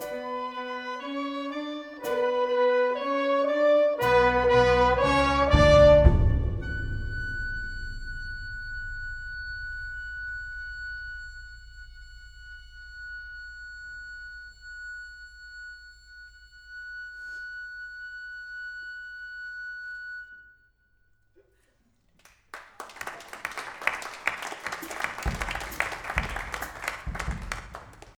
Bye.